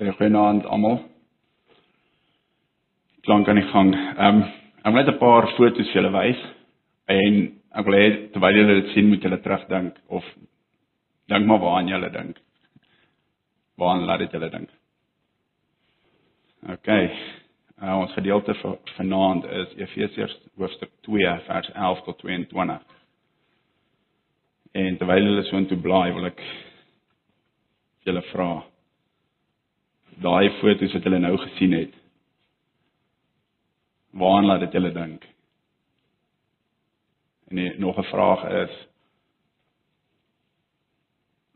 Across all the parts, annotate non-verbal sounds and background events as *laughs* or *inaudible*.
Goeienaand almal. Klank aan die gang. Ehm um, ek wil net 'n paar foto's julle wys en ek wil hê terwyl julle dit sien moet julle terugdink of dink maar waaraan julle dink. Waaraan laat dit julle dink? OK. Uh, ons gedeelte vir vanaand is Efesiërs hoofstuk 2 vers 11 tot 22. En terwyl julle so intoe blaai, wil ek julle vra daai foto's wat hulle nou gesien het. Waaraan laat dit julle dink? En die, nog 'n vraag is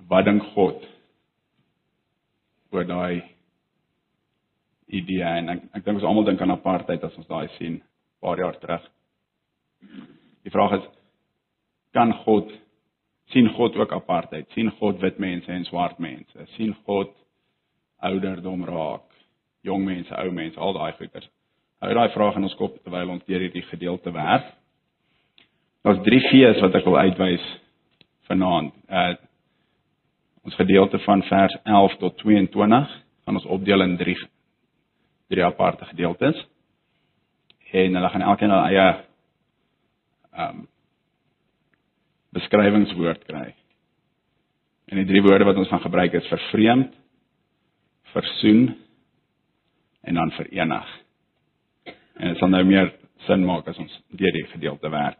wat dink God oor daai idee en ek, ek dink ons almal dink aan apartheid as ons daai sien paar jaar terug. Die vraag is kan God sien God ook apartheid? sien God wit mense en swart mense? sien God ouderdom raak, jong mense, ou mense, al daai goeters. Hou daai vraag in ons kop terwyl ons deur hierdie gedeelte werk. Daar's drie V's wat ek wil uitwys vanaand. Uh ons gedeelte van vers 11 tot 22 gaan ons opdeel in drie drie aparte gedeeltes. En hulle gaan elkeen hulle eie ehm um, beskrywingswoord kry. En die drie woorde wat ons gaan gebruik is vervreemd, versoen en dan verenig. En dit sal nou meer sin maak as ons deur die gedeelte werk.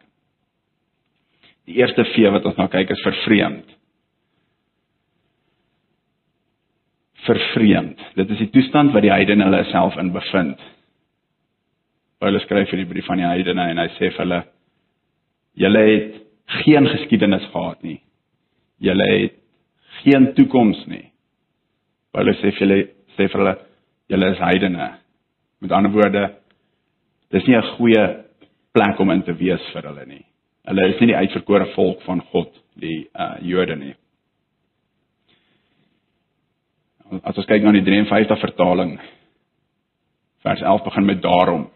Die eerste V wat ons nou kyk is vervreemd. Vervreemd. Dit is die toestand wat die heidene hulle self in bevind. Paulus skryf in die brief aan die heidene en hy sê vir hulle: "Julle het geen geskiedenis gehad nie. Julle het geen toekoms nie. Paulus sê vir hulle sê vir hulle julle is heidene. Met ander woorde dis nie 'n goeie plek om in te wees vir hulle nie. Hulle is nie die uitverkore volk van God, die uh Jode nie. As ons kyk na die 53 vertaling vers 11 begin met daarom.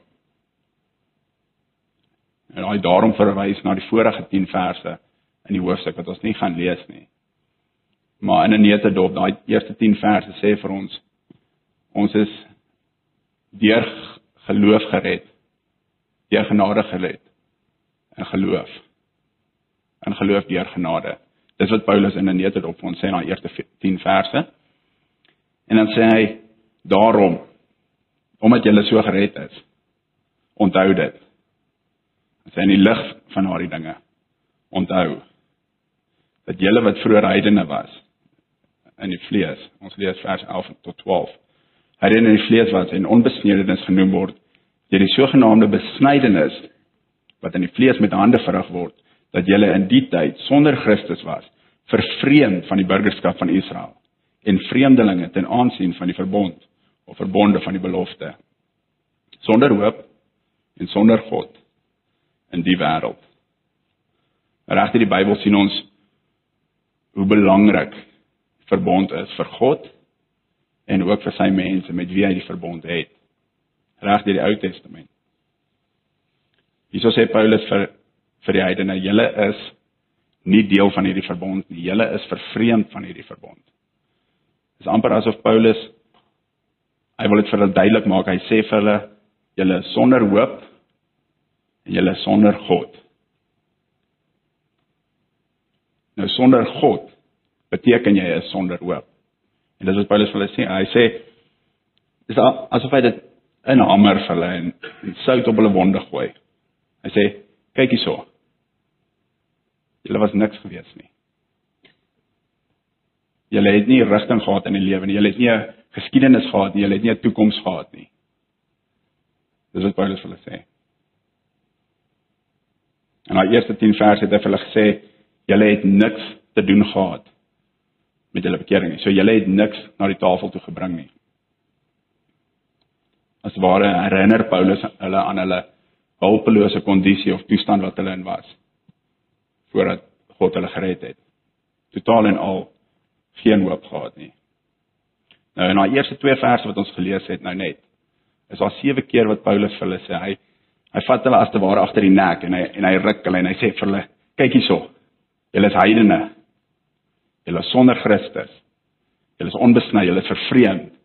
En daai daarom verwys na die vorige 10 verse in die hoofstuk wat ons nie gaan lees nie. Maar in 'n netedop, daai eerste 10 verse sê vir ons ons is deur geloof gered. Deur genade gered. In geloof. In geloof deur genade. Dis wat Paulus in 'n netedop vir ons sê in daai eerste 10 verse. En dan sê hy daarom omdat jy so gered is. Onthou dit. As hy in die lig van daardie dinge onthou dat julle wat vroeër heidene was in die vlees. Ons lees vers 11 tot 12. Hy in die vlees was en onbesnedenis genoem word deur die sogenaamde besnydenis wat in die vlees met hande verrig word dat julle in die tyd sonder Christus was, vervreemd van die burgerskap van Israel en vreemdelinge ten aansien van die verbond of verbonde van die belofte. Sonder hoop en sonder God in die wêreld. Regter die Bybel sien ons hoe belangrik verbond is vir God en ook vir sy mense met wie hy die verbond het. Reg deur die Ou Testament. Hierso sê Paulus vir vir die heidene, julle is nie deel van hierdie verbond nie. Julle is vervreemd van hierdie verbond. Dit is amper asof Paulus hy wil dit vir hulle duidelik maak. Hy sê vir hulle julle is sonder hoop en julle is sonder God. Nou sonder God beteken jy is sonder hoop. En dis wat Paulus vir hulle sê. Hy sê dis asof hy dit in 'n hamer vir hulle en, en sout op hulle wonde gooi. Hy sê kyk hierso. Julle was niks gewees nie. Julle het nie rigting gehad in die lewe nie. Julle het nie 'n geskiedenis gehad nie. Julle het nie 'n toekoms gehad nie. Dis wat Paulus vir hulle sê. En al eerste 10 verse het hy vir hulle gesê julle het niks te doen gehad met hulle bekering nie. So julle het niks na die tafel toe gebring nie. As ware herinner Paulus hulle aan hulle hulpelose kondisie of toestand wat hulle in was voordat God hulle gered het. Totaal en al geen hoop gehad nie. Nou in daai eerste twee verse wat ons gelees het nou net, is daar sewe keer wat Paulus vir hulle sê hy hy vat hulle as te ware agter die nek en hy en hy ruk hulle en hy sê vir hulle kyk hierso. Julle is heidene. Julle is sonder Christus. Julle is onbesny, julle is vervreemd.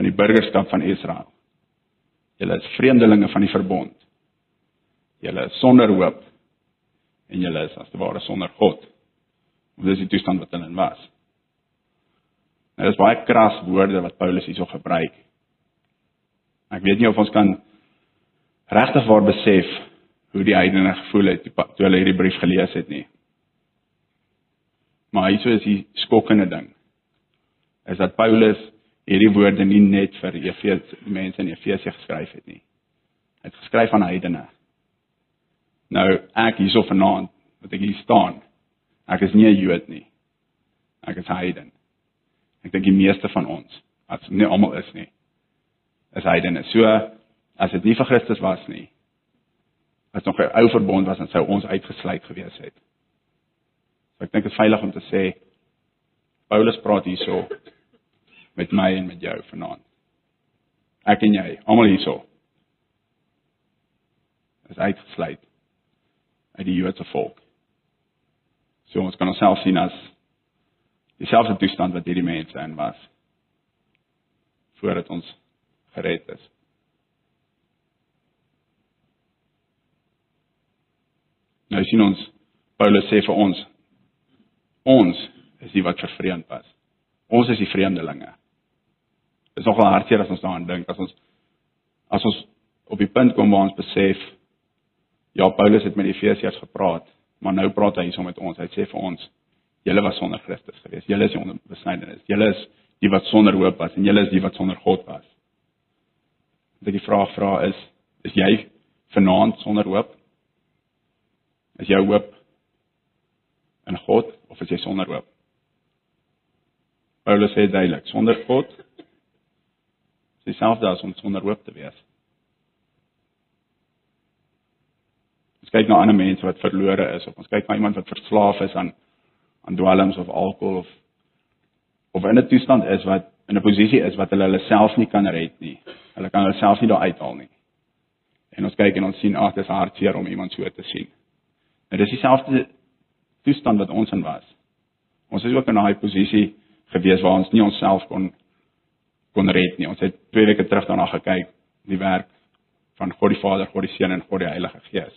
van die burgerskap van Israel. Julle is vreemdelinge van die verbond. Julle is sonder hoop en julle is as te ware sonder God. Of dis die toestand wat hulle in was. Nou dis baie kras woorde wat Paulus hierso gebruik. Ek weet nie of ons kan regtig waar besef hoe die heidene gevoel het toe hulle hierdie brief gelees het nie. Maar hierso is die skokkende ding. Is dat Paulus hierdie woorde nie net vir Efesië mense in Efesië geskryf het nie. Hy het geskryf aan heidene. Nou ek hierso vanaand wat ek hier staan. Ek is nie 'n Jood nie. Ek is heiden. Ek dink die meeste van ons, as nie almal is nie, is heidene. So as dit nie vir Christus was nie, as nog 'n ou verbond was, dan sou ons uitgesluit gewees het. Ek dink dit is veilig om te sê Paulus praat hierso met my en met jou vanaand. Ek en jy, almal hierso is uitgesluit uit die Joodse volk. So ons kan onsself sien as dieselfde toestand wat hierdie mense in was voordat ons gered is. Nou sien ons Paulus sê vir ons ons is die wat vervreemd was. Ons is die vreemdelinge. Dit is nogal hartseer as ons daaraan dink as ons as ons op die punt kom waar ons besef ja Paulus het met die Efesiërs gepraat, maar nou praat hy hierso met ons. Hy sê vir ons julle was sonder Christus geweest. Julle is onder besnydenis. Julle is die wat sonder hoop was en julle is die wat sonder God was. Dit die vraag vra is is jy vanaand sonder hoop? Is jou hoop in God of is jy sonder hoop? Paulus sê duidelik, sonder God is dieselfde as om sonder hoop te wees. Ons kyk na ander mense wat verlore is of ons kyk na iemand wat verslaaf is aan aan dwelms of alkohol of of in 'n toestand is wat in 'n posisie is wat hulle hulle self nie kan red nie. Hulle kan hulle self nie daar uithaal nie. En ons kyk en ons sien ag, dit is hartseer om iemand so te sien. En dis dieselfde toestand wat ons in was. Ons is ook in daai posisie gewees waar ons nie onsself kon kon red nie. Ons het twee weke terug daarna gekyk die werk van God die Vader, God die Seun en God die Heilige Gees.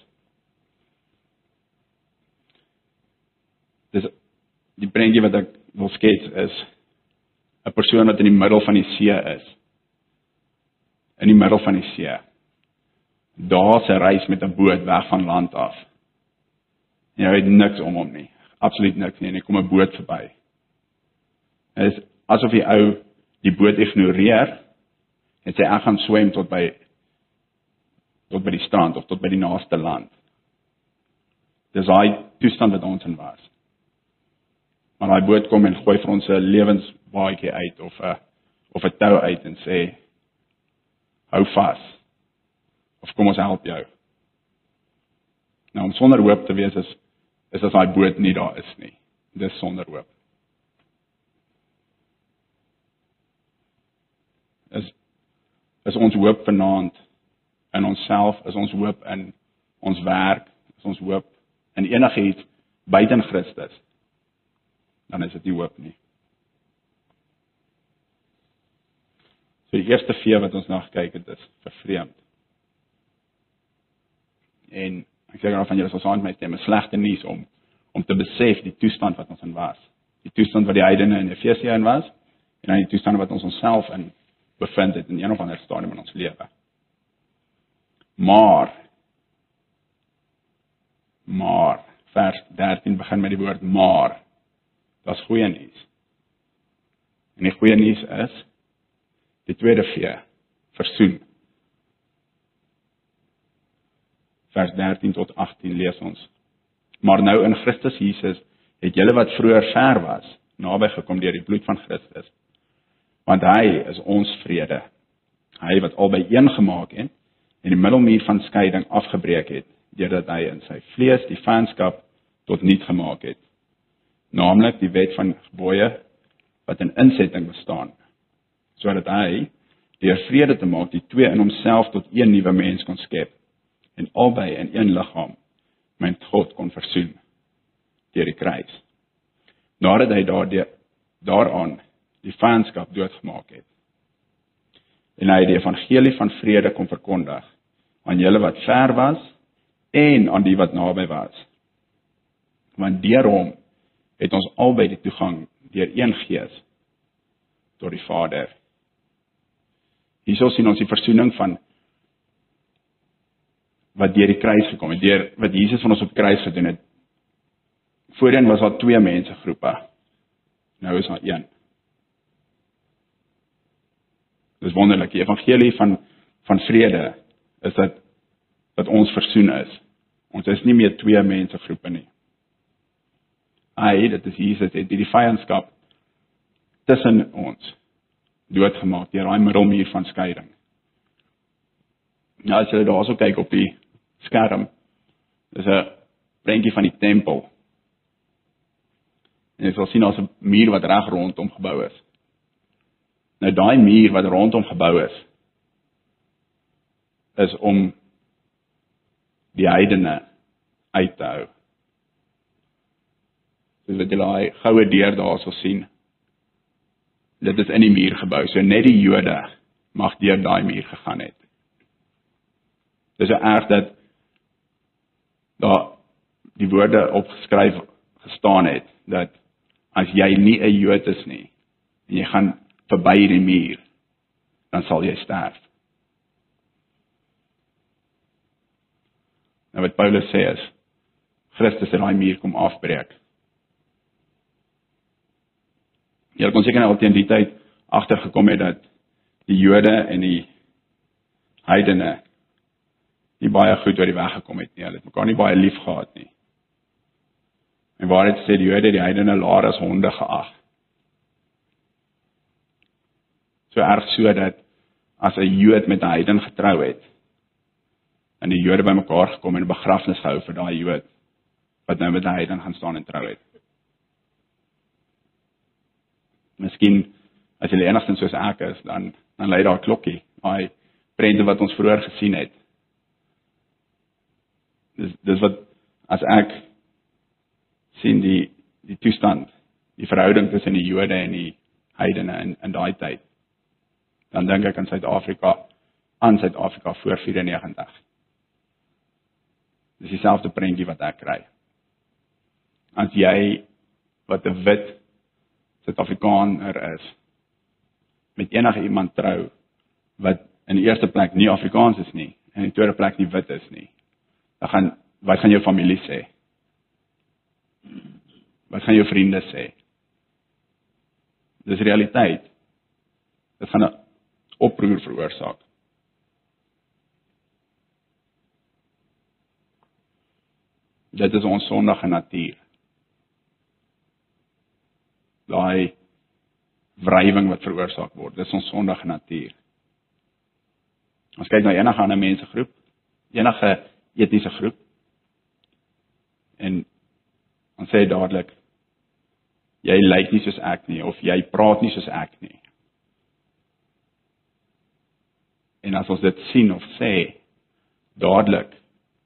Dis die prentjie wat ek wil skets is 'n persoon wat in die middel van die see is. In die middel van die see. Daar's 'n reis met 'n boot weg van land af. En hy het niks om hom nie. Absoluut niks nie. En hy kom 'n boot verby. Dit is asof die ou die boot ignoreer en sê ek gaan swem tot by tot by die strand of tot by die naaste land. Dis daai toestand wat ons in was. Maar daai boot kom en gooi vir ons 'n lewensbaadjie uit of 'n of 'n tou uit en sê hou vas. Of kom ons help jou. Nou om sonder hoop te wees is is as daai boot nie daar is nie. Dis sonder hoop. Is is ons hoop vanaand in onsself, is ons hoop in ons werk, is ons hoop in enigiets buite Christus. Dan is dit nie hoop nie. So die eerste vee wat ons na gekyk het is vervreemd. En ek sê gou van julle sou saam met my stem, slegte nuus om om te besef die toestand wat ons in was. Die toestand wat die heidene in Efesië in was en dan die toestand wat ons onsself in bevind het in een of ander stadium in ons lewe. Maar maar vers 13 begin met die woord maar. Dit's goeie nuus. En die goeie nuus is die tweede vee versoen. Vers 13 tot 18 lees ons. Maar nou in Christus Jesus het julle wat vroeër ver was, naby gekom deur die bloed van Christus. Want hy is ons vrede. Hy wat albei een gemaak het en die middelmuur van skeiding afgebreek het deurdat hy in sy vlees die vyandskap tot niet gemaak het. Naamlik die wet van gebooie wat in insetting bestaan sodat hy deur vrede te maak die twee in homself tot een nuwe mens kon skep en albei in een liggaam met God kon versoen deur die kruis. Nadat hy daardie daaraan die vyandskap doodgemaak het. en hy het die evangelie van vrede kom verkondig aan julle wat ver was en aan die wat naby was. Want deur hom het ons albei die toegang deur een Gees tot die Vader. Hierso sien ons die versoening van wat deur die kruis gekom het, deur wat Jesus van ons op kruis gedoen het. Voorheen was daar twee mensegroepe. Nou is daar een. Dis wonderlik. Die evangelie van van vrede is dat dat ons versoen is. Ons is nie meer twee mensegroepe nie. Hy, dit is Jesus, het die vyandskap tussen ons doodgemaak deur daai middelmuur van skeiding. Nou as jy daarso kyk op die skerm, dis 'n prentjie van die tempel. En jy sal sien daar's 'n muur wat reg rondom gebou is. Nou daai muur wat rondom gebou is is om die heidene uit te hou. Dis wat jy daai goue deur daarso sien. Dit is in die muur gebou. So net die Jode mag deur daai muur gegaan het. Dis erg dat daar die woorde opgeskryf gestaan het dat as jy nie 'n Jood is nie en jy gaan verby die muur dan sal jy sterf. Nou wat Paulus sê is Christus het daai muur kom afbreek. Jy kon seker nou al teen die tyd agtergekom het dat die Jode en die heidene nie baie goed oor die weg gekom het nie. Hulle het mekaar nie baie lief gehad nie. En waar dit sê die Jode die heidene laer as honde geag. So erg so dat as 'n Jood met 'n heiden getrou het en die Jode bymekaar gekom en 'n begrafnis gehou vir daai Jood wat nou met 'n heiden gaan staan en trou het. Miskien as jy enigstens soos ek is, dan dan lei daar 'n klokkie, daai prente wat ons vroeër gesien het. Dis dis wat as ek sien die die toestand, die verhouding tussen die Jode en die heidene in in daai tyd. Dan dink ek aan Suid-Afrika, aan Suid-Afrika voor 94. Dis dieselfde prentjie wat ek kry. As jy wat 'n wit Suid-Afrikaner is met enige iemand trou wat in die eerste plek nie Afrikaans is nie en in die tweede plek nie wit is nie. Dan gaan wat gaan jou familie sê? Wat gaan jou vriende sê? Dis realiteit. Dit gaan 'n oproer veroorsaak. Dit is ons sondige natuur. Daai wrywing wat veroorsaak word, dis ons sondige natuur. Ons kyk na enige ander mensegroep, enige etniese groep en ons sê dadelik jy lyk nie soos ek nie of jy praat nie soos ek nie. En as ons dit sien of sê dadelik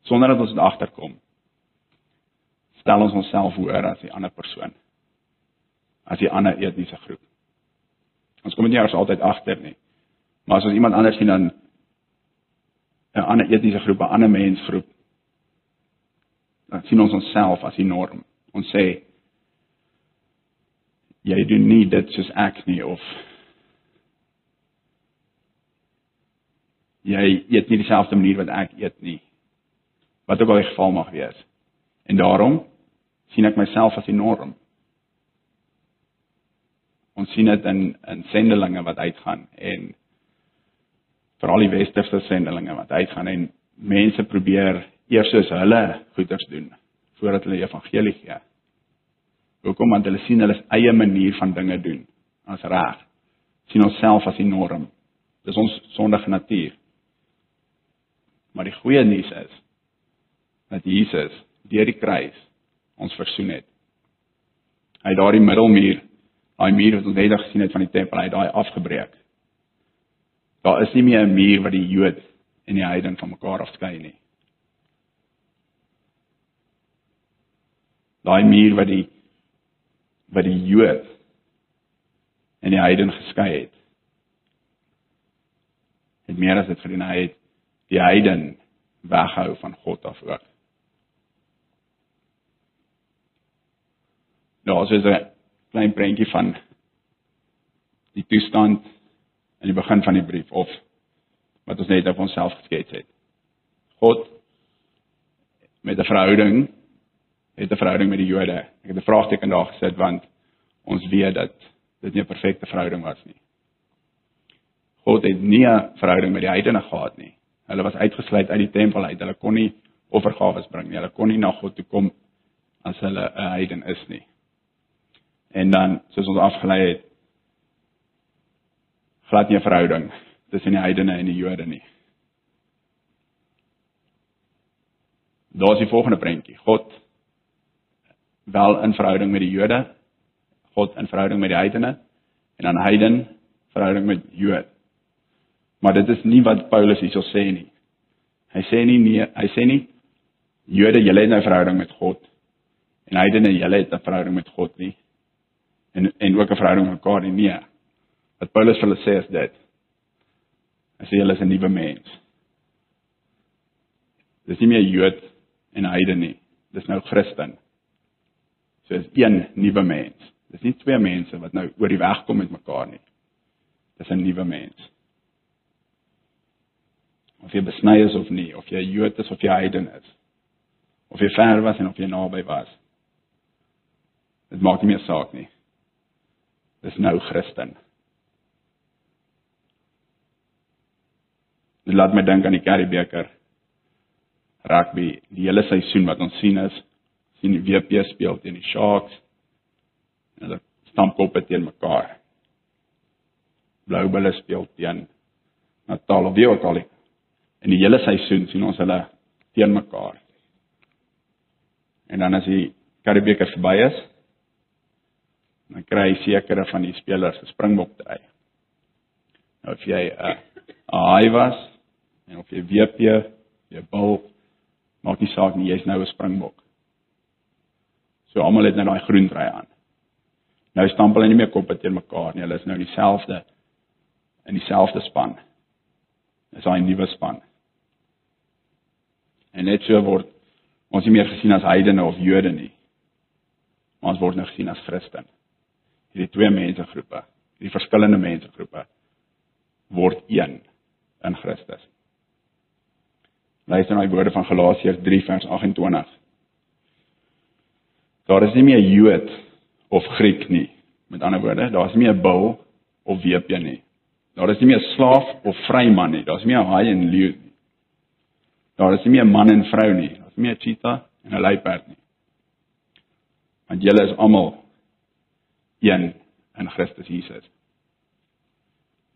sonder dat ons dit agterkom stel ons onsself hoër as die ander persoon as die ander etniese groep. Ons kom nie eers altyd agter nie. Maar as ons iemand anders sien dan 'n ander etniese groep, 'n ander mensgroep, dan sien ons onsself as die norm. Ons sê jy doen nie dit soos ek nie of jy eet nie dieselfde manier wat ek eet nie. Wat ook al die geval mag wees. En daarom sien ek myself as die norm. Ons sien dit in in sendelinge wat uitgaan en veral die westerse sendelinge wat uitgaan en mense probeer eers soos hulle goeders doen voordat hulle evangelie gee. Hoekom want hulle sien hulle eie manier van dinge doen as reg. sien onsself as die norm. Dis ons sondige natuur. Maar die goeie nuus is dat Jesus deur die kruis ons versoen het. Hy het daardie middelmuur, daai muur wat ons net gesien het van die tempel, hy het daai afgebreek. Daar is nie meer 'n muur wat die Jood en die heiden van mekaar afskei nie. Daai muur wat die wat die Jood en die heiden geskei het, het meer as dit gedoen. Hy het die heiden weghou van God af ook. Nou, as jy 'n klein prentjie van die toestand in die begin van die brief of wat ons net op onsself geskets het. God met 'n verhouding het 'n verhouding met die Jode. Ek het 'n vraagteken daar gesit want ons weet dat dit nie 'n perfekte verhouding was nie. God het nie 'n verhouding met die heidene gehad nie. Hulle was uitgesluit uit die tempel uit. Hulle kon nie offergawe bring nie. Hulle kon nie na God toe kom as hulle 'n heiden is nie. En dan soos ons afgelei het glad nie 'n verhouding tussen die heidene en die Jode nie. Daar is die volgende prentjie. God wel in verhouding met die Jode, God in verhouding met die heidene en dan heiden verhouding met Jood. Maar dit is nie wat Paulus hierso sê nie. Hy sê nie nee, hy sê nie Jode julle het 'n verhouding met God en heidene julle het 'n verhouding met God nie. En en ook 'n verhouding met mekaar nie. Nee. Wat Paulus vir hulle sê is dit. Hy sê julle is 'n nuwe mens. Dis nie meer Jood en heiden nie. Dis nou Christen. So is een nuwe mens. Dis nie twee mense wat nou oor die weg kom met mekaar nie. Dis 'n nuwe mens of jy besny is of nie, of jy Jood is of jy heiden is. Of jy ver was en of jy naby was. Dit maak nie meer saak nie. Dis nou Christen. Dit laat my dink aan die Karibeker rugby, die hele seisoen wat ons sien is sien die WP speel teen die Sharks. En hulle stamp koppe teen mekaar. Blou Bulle speel teen Natal of wie ook al. In die hele seisoen sien ons hulle teen mekaar. En dan as die Karibeker verby is, dan kry sekere van die spelers 'n springbok dry. Nou of jy 'n haai was en of jy WP, jy bil, maak nie saak nie, jy's nou 'n springbok. So almal het nou daai groen dry aan. Nou stamp hulle nie meer koppe teen mekaar nie, hulle is nou dieselfde in dieselfde span. Dis 'n nuwe span. En net so word ons nie meer gesien as heidene of Jode nie. Maar ons word nou gesien as Christen. Hierdie twee mensegroepe, hierdie verskillende mensegroepe word een in Christus. Luister na die woorde van Galasiërs 3 vers 28. Daar is nie meer Jood of Griek nie. Met ander woorde, daar is nie meer bil of weep nie. Daar is nie meer slaaf of vryman nie. Daar is nie meer haai en leeu Daar is nie meer man en vrou nie. Daar is nie meer cheetah en 'n luiperd nie. Want julle is almal een in Christus Jesus.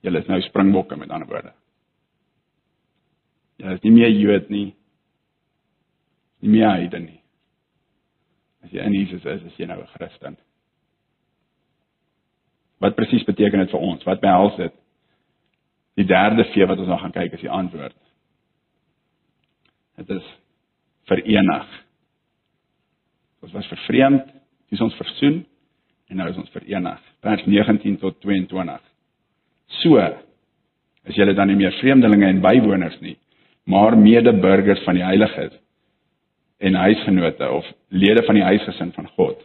Julle is nou springbokke met ander woorde. Julle is nie meer Jood nie. Nie meer heiden nie. As jy in Jesus is, is jy nou 'n Christen. Wat presies beteken dit vir ons? Wat behels dit? Die derde vee wat ons nog gaan kyk is die antwoord. Dit is verenig. Ons was vervreemd, dis ons versoen en nou is ons verenig. Vers 19 tot 22. So is julle dan nie meer vreemdelinge en bywoners nie, maar medeburgers van die heiliges en huisgenote of lede van die huisgesin van God.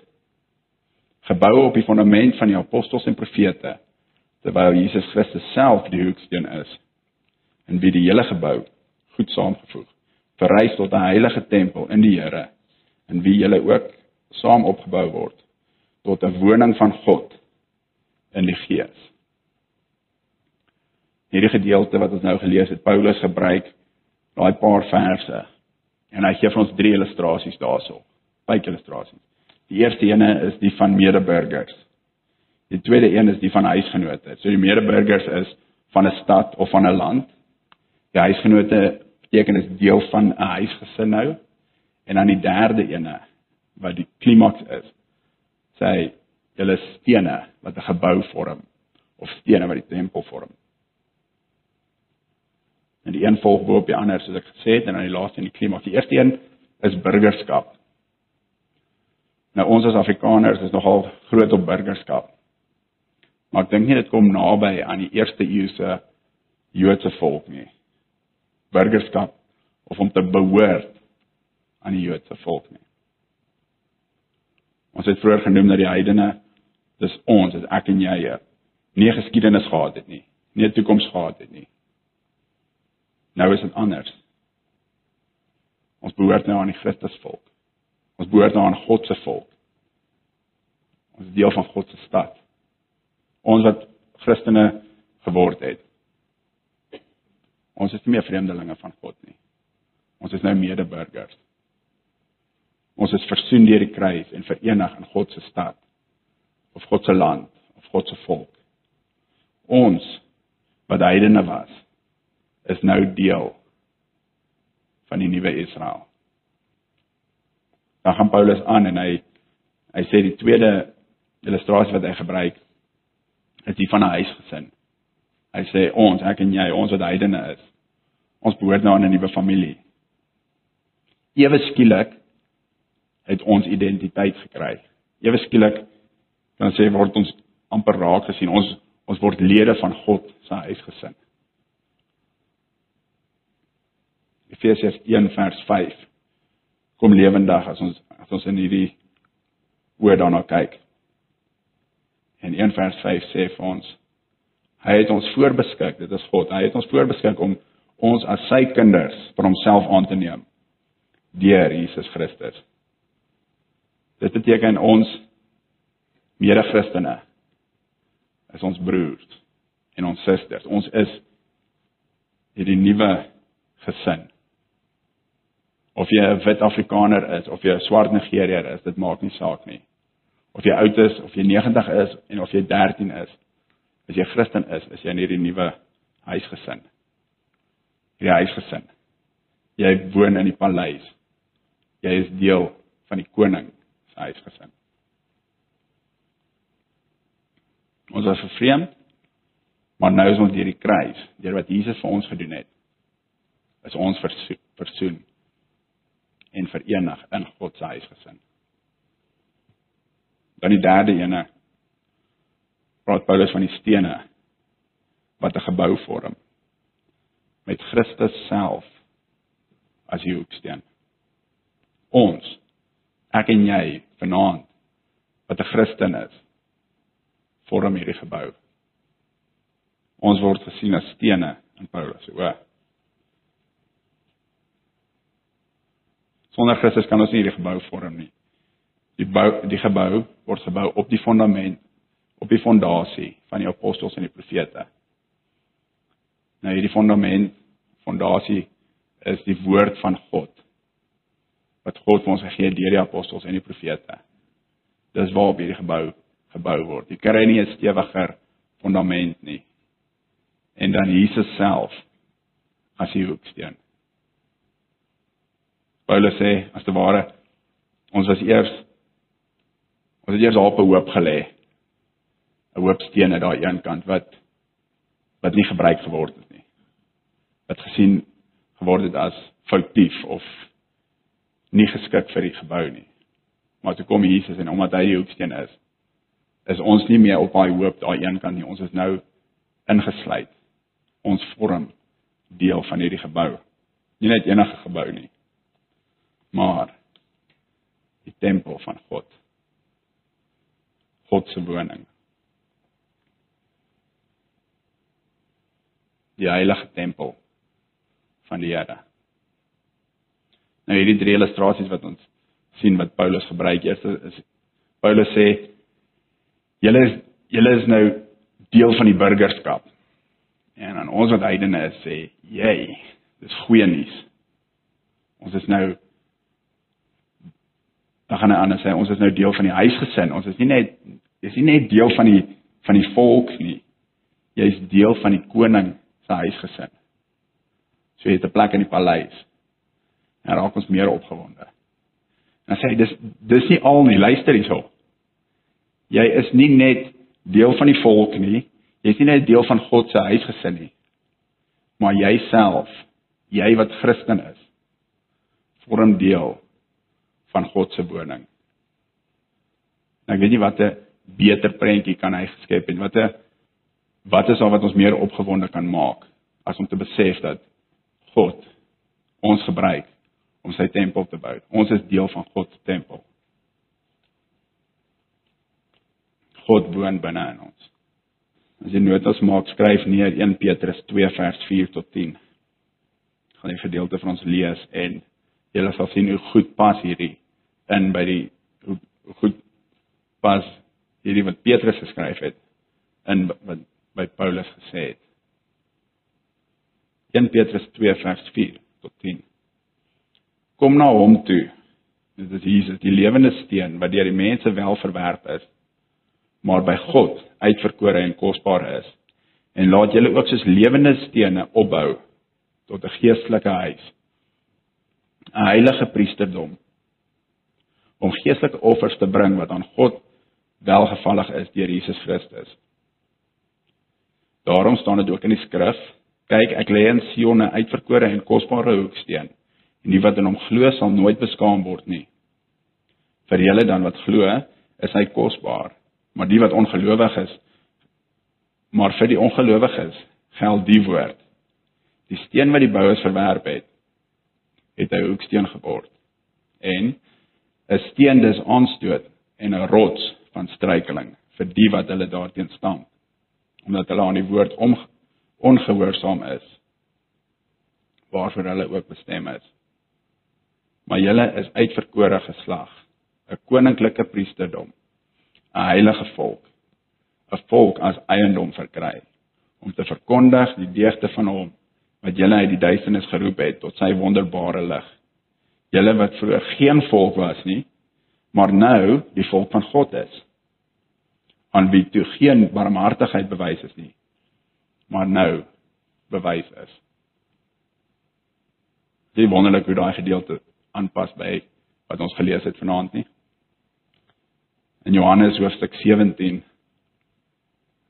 Gebou op die fondament van die apostels en profete, terwyl Jesus Christus self die hoeksteen is en wie die hele gebou goed saamgevoeg verrys tot 'n heilige tempel in die Here in wie julle ook saam opgebou word tot 'n woning van God in die Gees. Hierdie gedeelte wat ons nou gelees het, Paulus gebruik daai paar verse en hy gee vir ons drie illustrasies daarso. Baie illustrasies. Die eerste ene is die van medeburgers. Die tweede een is die van huisgenote. So die medeburgers is van 'n stad of van 'n land. Die huisgenote beteken is deel van 'n huisgesin nou. En dan die derde ene wat die klimaks is. Sê julle stene wat 'n gebou vorm of stene wat die tempel vorm. En die een volg op die ander soos ek gesê het en dan die laaste in die klimaks. Die eerste een is burgerskap. Nou ons as Afrikaners is nogal groot op burgerskap. Maar ek dink nie dit kom naby aan die eerste eeuse Joodse volk nie. Burgerskap of om te behoort aan die Joodse volk nie. Ons het vroeër genoem dat die heidene dis ons, dis ek en jy, nie geskiedenis gehad het nie, nie 'n toekoms gehad het nie. Nou is dit anders. Ons behoort nou aan die Christusvolk. Ons behoort nou aan God se volk. Ons is deel van God se stad. Ons wat Christene geword het. Ons is nie meer vreemdelinge van God nie. Ons is nou medeburgers. Ons is versoen deur die kruis en verenig in God se stad of God se land of God se volk. Ons wat heidene was, is nou deel van die nuwe Israel. Dan gaan Paulus aan en hy hy sê die tweede illustrasie wat hy gebruik is die van 'n huisgesin. Hy sê ons, ek en jy, ons wat heidene is, ons behoort nou aan 'n nuwe familie. Ewe skielik het ons identiteit gekry. Ewe skielik dan sê word ons amper raak gesien. Ons ons word lede van God se huisgesin. Efesiërs 1 vers 5 kom lewendig as ons as ons in hierdie woord daarna kyk. En 1 vers 5 sê vir ons hy het ons voorbeskik, dit is God. Hy het ons voorbeskik om ons as sy kinders vir homself aan te neem deur Jesus Christus. Dit beteken ons mede-Christene is ons broers en ons susters. Ons is hierdie nuwe gesin. Of jy 'n wit Afrikaner is of jy 'n swart Nigeriër is, dit maak nie saak nie. Of jy oud is of jy 90 is en of jy 13 is, as jy Christen is, is jy in hierdie nuwe huisgesin. Hierdie huisgesin. Jy woon in die paleis. Jy is deel van die koning se huisgesin. Ons was vervreemd, maar nou is ons deur die kruis, deur wat Jesus vir ons gedoen het, is ons versoen en verenig in God se huisgesin. Dan die derde ene praat Paulus van die stene wat 'n gebou vorm met Christus self as die hoeksteen. Ons, ek en jy vanaand wat 'n Christen is, vorm hierdie gebou. Ons word gesien as stene in Paulus, o. Sonder Christus kan ons nie hierdie gebou vorm nie. Die bou die gebou word gebou op die fondament, op die fondasie van die apostels en die profete. Nou hierdie fondament, fondasie is die woord van God wat God vir ons gegee deur die apostels en die profete. Dis waarop hierdie gebou gebou word. Jy kry nie 'n stewiger fondament nie. En dan Jesus self as die hoeksteen. Paulus sê as te ware ons was eers ons het eers op 'n hoop gelê. 'n Hoop stene daai een kant wat wat nie gebruik geword het nie. Wat gesien geword het as foutief of nie geskik vir die gebou nie. Maar toe kom Jesus en omdat hy die hoeksteen is, is ons nie meer op daai hoop daai een kant nie. Ons is nou ingesluit. Ons vorm deel van hierdie gebou. Nie net enige gebou nie. Maar die tempel van God. God se woning. Die heilige tempel van die Here. Nou hierdie drie illustrasies wat ons sien wat Paulus gebruik. Eerste is Paulus sê Julle is julle is nou deel van die burgerskap. En aan ons wat heidene is sê, "Jy, dis goeie nuus." Ons is nou dan gaan 'n ander sê, "Ons is nou deel van die huisgesin. Ons is nie net is nie net deel van die van die volk nie. Jy is deel van die koning se huisgesin." So jy het 'n plek in die paleis. En raak ons meer opgewonde. Dan sê hy, "Dis dis nie al nie. Luister hierso." Jy is nie net deel van die volk nie. Jy is nie net deel van God se huisgesin nie. Maar jouself, jy wat Christen is, vorm deel van God se woning. Nou ek weet nie wat 'n beter prentjie kan hy geskep en wat 'n wat is al wat ons meer opgewonde kan maak as om te besef dat God ons gebruik om sy tempel te bou. Ons is deel van God se tempel. God woon binne in ons. As jy notas maak, skryf neer 1 Petrus 2 vers 4 tot 10. Ek gaan die gedeelte vir ons lees en jy sal sien hoe goed pas hierdie in by die goed pas hierdie wat Petrus geskryf het in wat by Paulus gesê het. 1 Petrus 2 vers 4 tot 10. Kom na hom toe. Dit is Jesus, die lewende steen wat deur die mense wel verwerp is maar by God uitverkore en kosbaar is. En laat julle ook soos lewende stene opbou tot 'n geestelike huis. 'n Heilige priesterdom om geestelike offers te bring wat aan God welgevallig is deur Jesus Christus. Daarom staan dit ook in die skrif: Kyk, ek lê in Sion 'n uitverkore en kosbare hoeksteen, en die wat in hom glo sal nooit beskaam word nie. Vir julle dan wat glo, is hy kosbaar maar die wat ongelowig is maar vir die ongelowiges geld die woord die steen wat die bouers verwerp het het hy ook steen geword en 'n steen dis aanstoot en 'n rots van struikeling vir die wat hulle daarteen staan omdat hulle aan die woord om ongehoorsaam is waarvoor hulle ook bestem is maar julle is uitverkore geslag 'n koninklike priesterdom 'n heilige volk, 'n volk as eiendom verkry om te verkondig die deugde van hom wat julle uit die duisternis geroep het tot sy wonderbare lig. Julle wat vroeër geen volk was nie, maar nou die volk van God is. aan wie toe geen barmhartigheid bewys is nie, maar nou bewys is. Dit wonderlik hoe daai gedeelte aanpas by wat ons gelees het vanaand nie in Johannes hoofstuk 17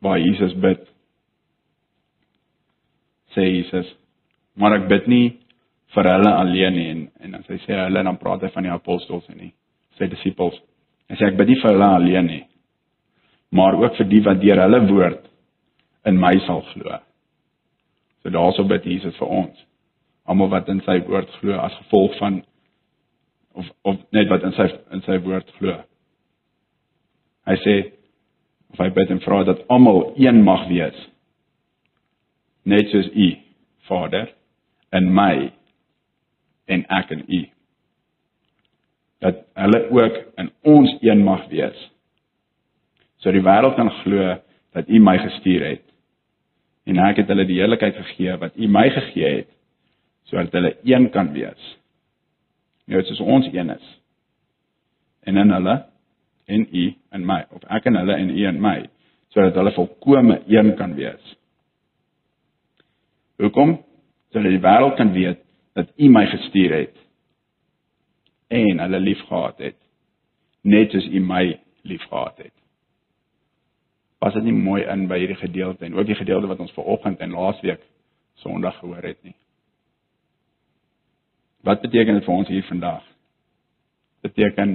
waar Jesus bid sê Jesus maar ek bid nie vir hulle alleen nie. En en as hy sê hulle dan praat hy van die apostels en nie sy disippels. Hy sê ek bid nie vir hulle alleen nie maar ook vir die wat deur hulle woord in my sal glo. So daarso bid Jesus vir ons. Almal wat in sy woord glo as gevolg van of of net wat in sy in sy woord glo. Hy sê of hy bid en vra dat almal een mag wees. Net soos U, Vader, in my en ek in U. Dat hulle ook in ons een mag wees. So die wêreld kan glo dat U my gestuur het. En ek het hulle die heiligheid gegee wat U my gegee het sodat hulle een kan wees. Net soos ons een is. En in hulle en u in my of ek en hulle en u in my sodat hulle volkome een kan wees. Hoekom? Sodat die wêreld kan weet dat u my gestuur het en hulle liefgehad het net soos u my liefgehad het. Was dit nie mooi in by hierdie gedeelte en ook die gedeelte wat ons vanoggend en laasweek Sondag gehoor het nie? Wat beteken dit vir ons hier vandag? Beteken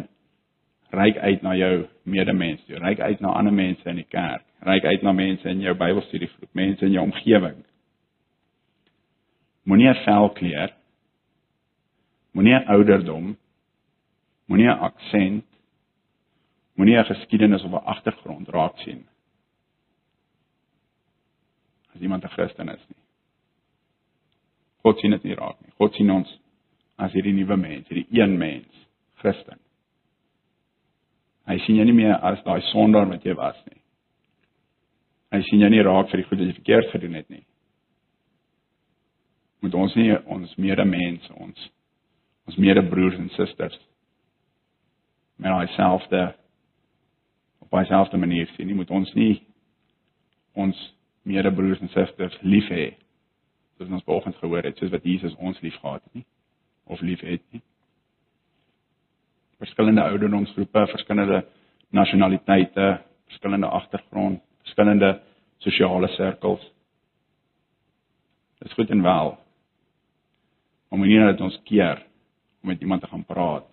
reik uit na jou medemens, reik uit na ander mense in die kerk, reik uit na mense in jou Bybelstudiegroep, mense in jou omgewing. Moenie 'n velkleur, moenie 'n ouderdom, moenie 'n aksent, moenie 'n geskiedenis of 'n agtergrond raak sien. As iemand 'n Christen is nie. God sien dit nie raak nie. God sien ons as hierdie nuwe mens, hierdie een mens, Christen. Hy sien jou nie meer as daai sondaar wat jy was nie. Hy sien jou nie raak vir die goed wat jy verkeerd gedoen het nie. Moet ons nie ons medemens ons ons medebroers en susters met dieselfde op dieselfde manier sien nie. Moet ons nie ons medebroers en susters lief hê soos ons vanoggend gehoor het, soos wat Jesus ons liefgehad het nie of liefhet nie verskillende ouderdomsgroepe, verskillende nasionaliteite, verskillende agtergrond, verskillende sosiale sirkels. Dit is goed en wel. Maar moenie dat ons keer om met iemand te gaan praat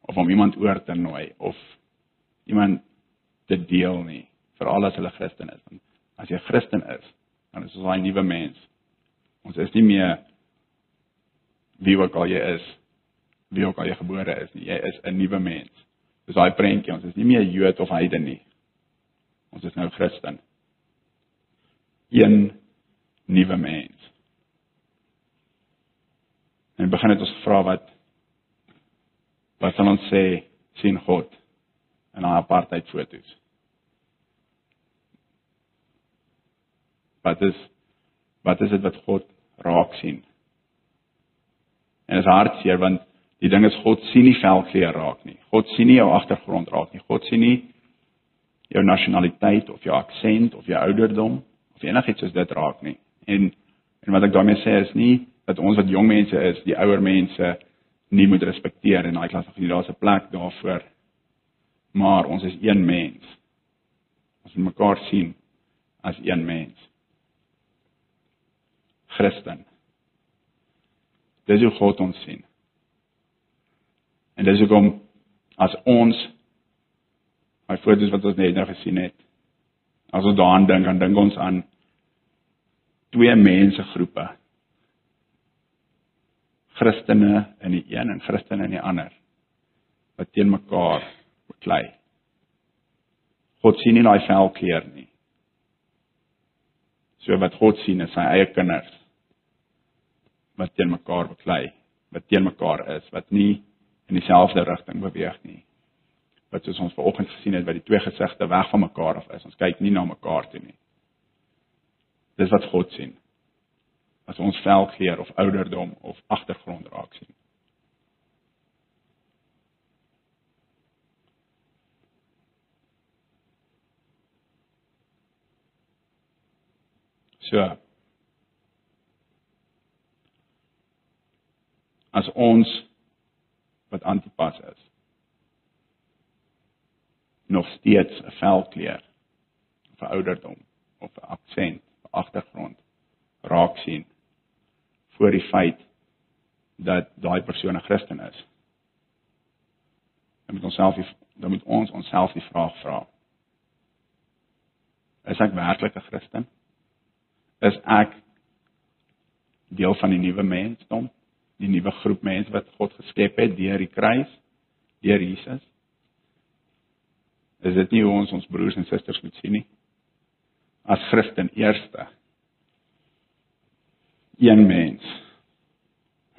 of om iemand oor te nooi of iemand te deel nie vir al wat hulle Christen is. Want as jy Christen is, dan is jy 'n nuwe mens. Ons is nie meer wie ook al jy is, wie ook al jy gebore is nie. Jy is 'n nuwe mens. Dis daai prentjie, ons is nie meer Jood of heiden nie. Ons is nou Christen. Een nuwe mens. En begin dit ons vra wat wat sal ons sê sien God in haar apartheid foto's. Wat is wat is dit wat God raak sien? En is hartseer want die ding is God sien nie velkleur raak nie. God sien nie jou agtergrond raak nie. God sien nie jou nasionaliteit of jou aksent of jou ouderdom of enigiets soos dit raak nie. En en wat ek daarmee sê is nie dat ons wat jong mense is, die ouer mense nie moet respekteer en daai klas of nie daar's 'n plek daarvoor. Maar ons is een mens. Ons moet mekaar sien as een mens. Christen. Dis hoe God ons sien. En dis hoekom as ons my foto's wat ons net nou gesien het, as ons daaraan dink, dan dink ons aan twee mense groepe. Christene in die een en Christene in die ander wat teen mekaar beklei. God sien nie daai velkleur nie. So wat God sien is sy eie kinders wat teen mekaar beklei, wat teen mekaar is, wat nie in dieselfde rigting beweeg nie. Wat soos ons vanoggend gesien het, wat die twee gesigte weg van mekaar af is. Ons kyk nie na mekaar toe nie. Dis wat God sien. As ons velkleur of ouderdom of agtergrond raak sien. So. As ons wat antipas is nog steeds 'n velkleur 'n ouderdom of 'n aksent, 'n agtergrond raak sien voor die feit dat daai persoon 'n Christen is. Dan moet ons self dan moet ons onsself die vraag vra. Is ek werklik 'n Christen? Is ek deel van die nuwe mensdom? die nuwe groep mense wat God geskep het deur die kruis, deur Jesus. Is dit nie hoe ons ons broers en susters moet sien nie? As Christen eerste. Een mens.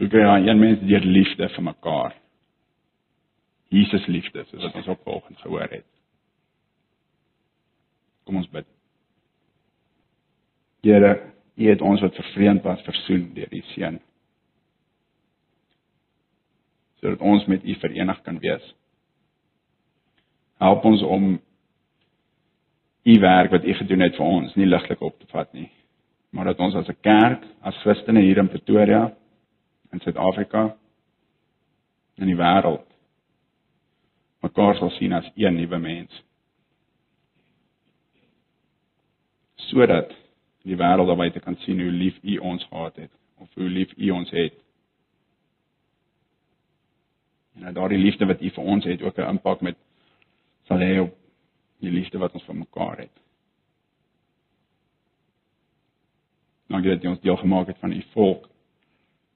Hoe kry jy een mens deur liefde vir mekaar? Jesus liefde, soos wat ons ook vanoggend gehoor het. Kom ons bid. Here, U het ons wat vervreemd was versoen deur U seun sodat ons met U verenig kan wees. Help ons om U werk wat U gedoen het vir ons nie ligtelik op te vat nie, maar dat ons as 'n kerk, as Christene hier in Pretoria in Suid-Afrika in die wêreld mekaar sal sien as een nuwe mens. Sodat die wêreld daarby te kan sien hoe lief U ons gehad het of hoe lief U ons het en dat daardie liefde wat U vir ons het ook 'n impak met sal hê op die liefde wat ons vir mekaar het. Dankie dat U ons deel gemaak het van U volk.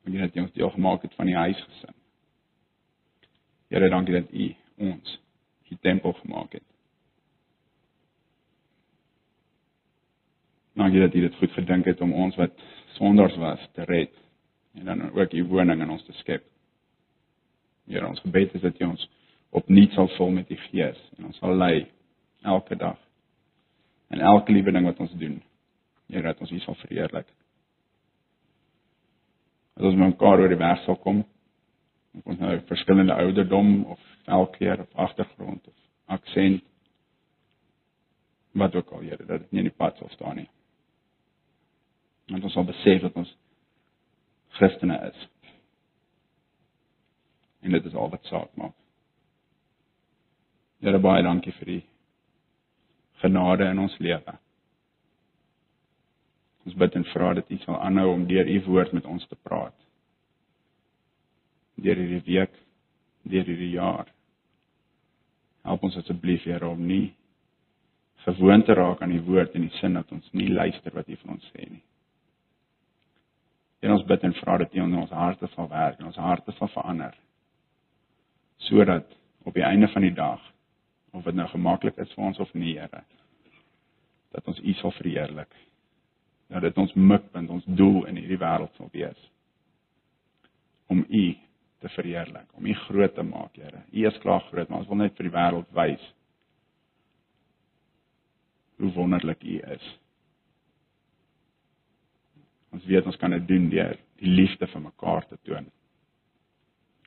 Dankie dat U ons deel gemaak het van die huisgesin. Here, dankie dat U ons die tempel gemaak het. Dankie dat U dit goed gedink het om ons wat sondaars was te red en dan ook U woning in ons te skep. Here, ons gebed is dat U ons opnuut sal vul met U Gees en ons sal lei elke dag. En elke liewe ding wat ons doen. Here, dat ons U sal verheerlik. As ons mekaar oor die weg sal kom, ons nou verskillende ouderdom of velkleur of agtergrond of aksent wat ook al, Here, dat dit nie in die pad sal staan nie. Want ons sal besef dat ons Christene is en dit is al wat saak maak. Here baie dankie vir die genade in ons lewe. Ons bid en vra dat U sal aanhou om deur U woord met ons te praat. Deur hierdie week, deur hierdie jaar. Help ons asseblief Here om nie gewoond te raak aan die woord in die sin dat ons nie luister wat U van ons sê nie. En ons bid en vra dat U in ons harte sal werk en ons harte sal verander. Sodat op die einde van die dag of dit nou gemaklik is vir ons of nie, Here, dat ons U sal verheerlik. Dat dit ons mikpunt, ons doel in hierdie wêreld sal wees om U te verheerlik, om U groot te maak, Here. U is klaar groot, maar ons wil net vir die wêreld wys hoe wonderlik U is. Ons weet ons kan dit doen deur die liefde vir mekaar te toon.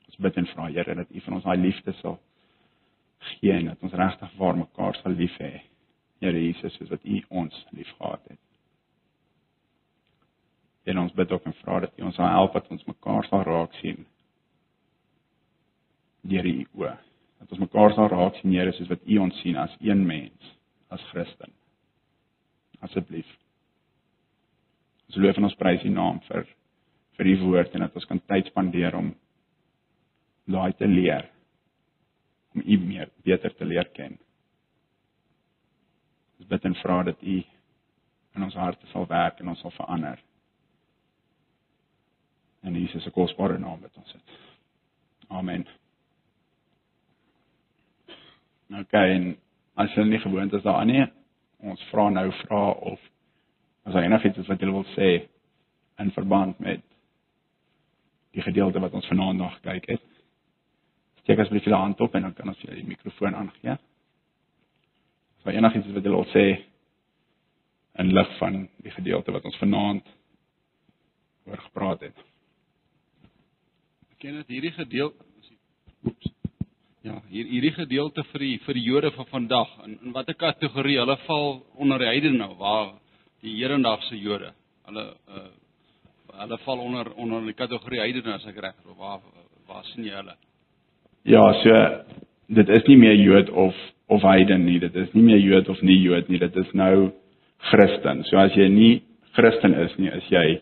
Ons bid en vra Here dat U van ons daai liefde sal gee en dat ons regtig vir mekaar sal lief hê. Here Jesus, soos wat U ons liefgehad het. En ons bid ook en vra dat U ons sal help dat ons mekaar sal raak sien deur U oë. Dat ons mekaar sal raak sien Here soos wat U ons sien as een mens, as Christen. Asseblief. Ons loof en ons prys U naam vir vir U woord en dat ons kan tyd spandeer om daai te leer om U meer beter te leer ken. Ons bid en vra dat U in ons harte sal werk en ons sal verander. In Jesus se kosbare naam bid ons dit. Amen. OK, en as jy nie gewoond is daaraan nie, ons vra nou vra of as daar enigiets is wat jy wil sê in verband met die gedeelte wat ons vanaand nog gekyk het. Steek asseblief jou hand op en dan kan ons jou die mikrofoon aangee. As daar enigiets is wat jy wil sê in lig van die gedeelte wat ons vanaand oor gepraat het. Ken dit hierdie gedeelte Oeps. Ja, hier hierdie gedeelte vir die vir die Jode van vandag in, in watter kategorie hulle val onder die heidene nou waar die hedendaagse Jode. Hulle uh hulle val onder onder die kategorie heidene as ek reg is. Waar waar sien jy hulle? Ja, so dit is nie meer Jood of of heiden nie. Dit is nie meer Jood of nie Jood nie. Dit is nou Christen. So as jy nie Christen is nie, is jy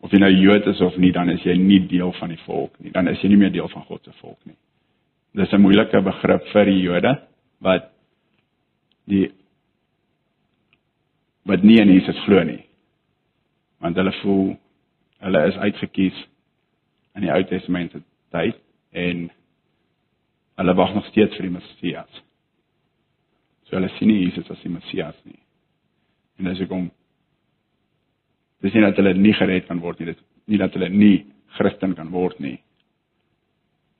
of jy nou Jood is of nie, dan is jy nie deel van die volk nie. Dan is jy nie meer deel van God se volk nie dis 'n moeilike begrip vir die Jode wat die wat nie in Jesus glo nie. Want hulle voel hulle is uitgekies in die Ou Testament tyd en hulle wag nog steeds vir die Messias. So hulle sien nie Jesus as die Messias nie. En as ek kom dis nie dat hulle nie gered kan word nie, dit nie dat hulle nie Christen kan word nie.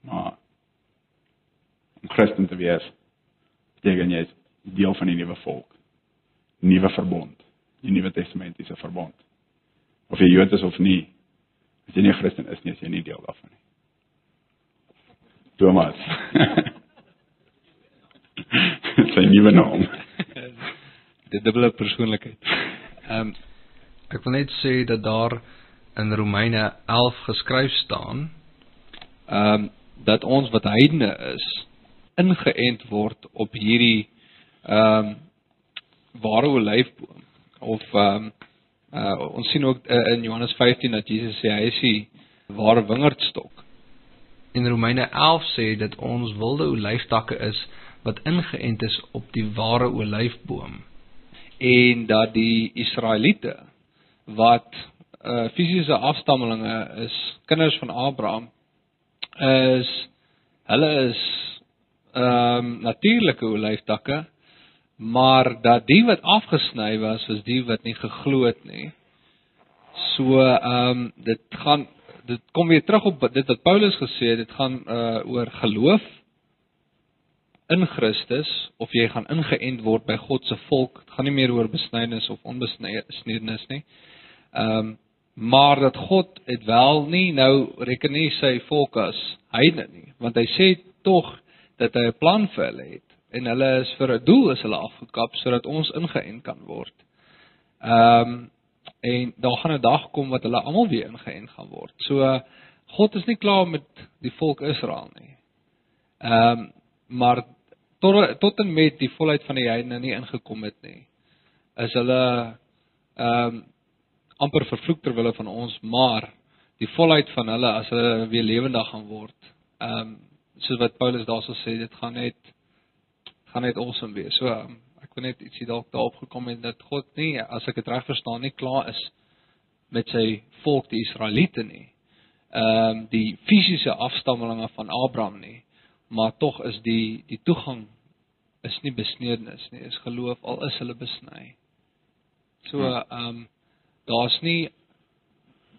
Maar om Christen te wees beteken jy is deel van die nuwe volk. Nuwe verbond, die Nuwe Testamentiese verbond. Of jy Jood is of nie, as jy nie Christen is nie, is jy nie deel daarvan nie. Thomas. *laughs* Sy nuwe naam. Die dubbele persoonlikheid. Ehm um, ek wil net sê dat daar in Romeine 11 geskryf staan ehm um, dat ons wat heidene is ingeënt word op hierdie ehm um, ware olyfboom of ehm um, uh, ons sien ook uh, in Johannes 15 dat Jesus sê hy is die ware wingerdstok. In Romeine 11 sê dat ons wilde olyftakke is wat ingeënt is op die ware olyfboom en dat die Israeliete wat uh, fisiese afstammelinge is, kinders van Abraham is hulle is ehm um, natuurlike olyftakke, maar dat die wat afgesny was, was die wat nie geglo het nie. So ehm um, dit gaan dit kom weer terug op dit wat Paulus gesê het, dit gaan uh oor geloof in Christus of jy gaan ingeënt word by God se volk. Dit gaan nie meer oor besnydenis of onbesnydenis nie. Ehm um, maar dat God het wel nie nou reken nie sy volk as heidene nie, want hy sê tog dat hy 'n plan vir hulle het en hulle is vir 'n doel is hulle afgekap sodat ons ingeënt kan word. Ehm um, en daar gaan 'n dag kom wat hulle almal weer ingeënt gaan word. So God is nie klaar met die volk Israel nie. Ehm um, maar tot tot en met die volheid van die heidene nie ingekom het nie. Is hulle ehm um, amper vervloek ter wille van ons, maar die volheid van hulle as hulle weer lewendig gaan word. Ehm um, soos wat Paulus daarso sê, dit gaan net gaan net awesome wees. So um, ek wil net ietsie dalk daarop gekom het dat God nie, as ek dit reg verstaan, nie klaar is met sy volk die Israeliete nie. Ehm um, die fisiese afstammelinge van Abraham nie, maar tog is die die toegang is nie besnedenis nie, is geloof al is hulle besny. So Ja. ehm um, daar's nie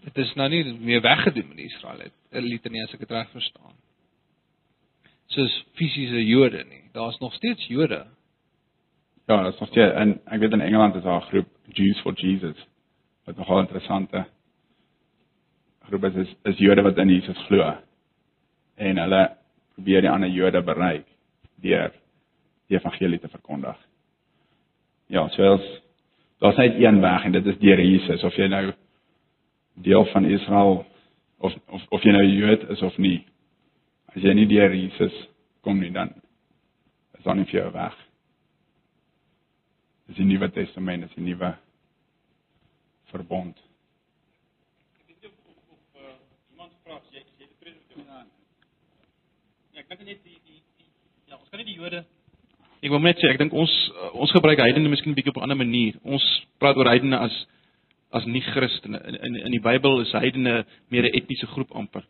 dit is nou nie meer weggedoen met die Israeliete nie as ek dit reg verstaan. Soos fisiese Jode nie. Daar's nog steeds Jode. Ja, dat is nog steeds en ek weet in Engeland is daar 'n groep Jews for Jesus wat nogal interessante groep is, is is Jode wat in Jesus glo. En hulle probeer die ander Jode bereik deur die evangelie te verkondig. Ja, soos daar's net een weg en dit is deur Jesus of jy nou deel van Israel of of of jy nou Jood is of nie. As jy nie deur Jesus kom nie dan is daar nie vir jou weg. Dis die Nuwe Testament, dis die nuwe verbond. iemand vra as jy jy tevrede met jou ja. ja, ek dink net die die die ja, ons kan nie die Jode Ek wil net sê ek dink ons uh, ons gebruik heidene miskien 'n bietjie op 'n ander manier. Ons praat oor heidene as as nie Christene. In in in die Bybel is heidene meer 'n etniese groep amper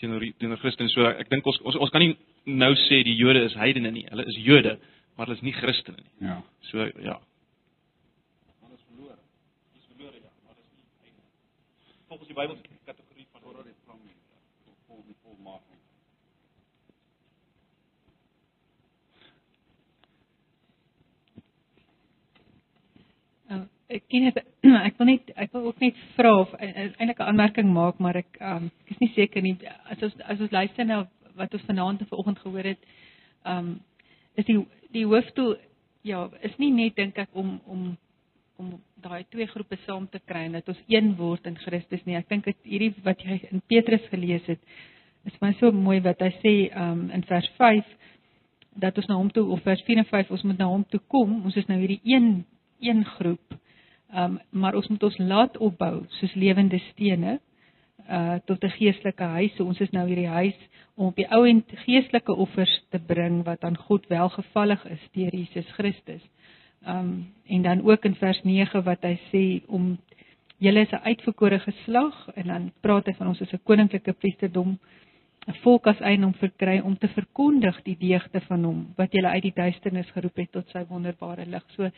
teenoor teenoor Christene. So ek dink ons, ons ons kan nie nou sê die Jode is heidene nie. Hulle is Jode, maar hulle is nie Christene nie. Ja. So ja. Hulle is verlore. Dis verlore ja, maar dis nie heidene. Volgens die Bybel se kategorie van horror het vang nie. Vol die volmaking. Uh, ek ken dit *clears throat* ek wil net ek wil ook net vra of eintlik 'n aanmerking maak maar ek um, ek is nie seker nie. As ons as ons luister na wat ons vanaand en vanoggend gehoor het um is die die hoofdoel ja is nie net dink ek om om om daai twee groepe saam te kry en dat ons een word in Christus nie. Ek dink dit hierdie wat jy in Petrus gelees het is my so mooi wat hy sê um in vers 5 dat ons na hom toe of vers 4 en 5 ons moet na hom toe kom. Ons is nou hierdie een een groep. Um maar ons moet ons laat opbou soos lewende stene uh tot 'n geestelike huis. So ons is nou hierdie huis om op die ou en geestelike offers te bring wat aan God welgevallig is deur Jesus Christus. Um en dan ook in vers 9 wat hy sê om julle is 'n uitverkore geslag en dan praat hy van ons as 'n koninklike priesterdom 'n volk as eiendom verkry om te verkondig die deugde van hom wat julle uit die duisternis geroep het tot sy wonderbare lig. So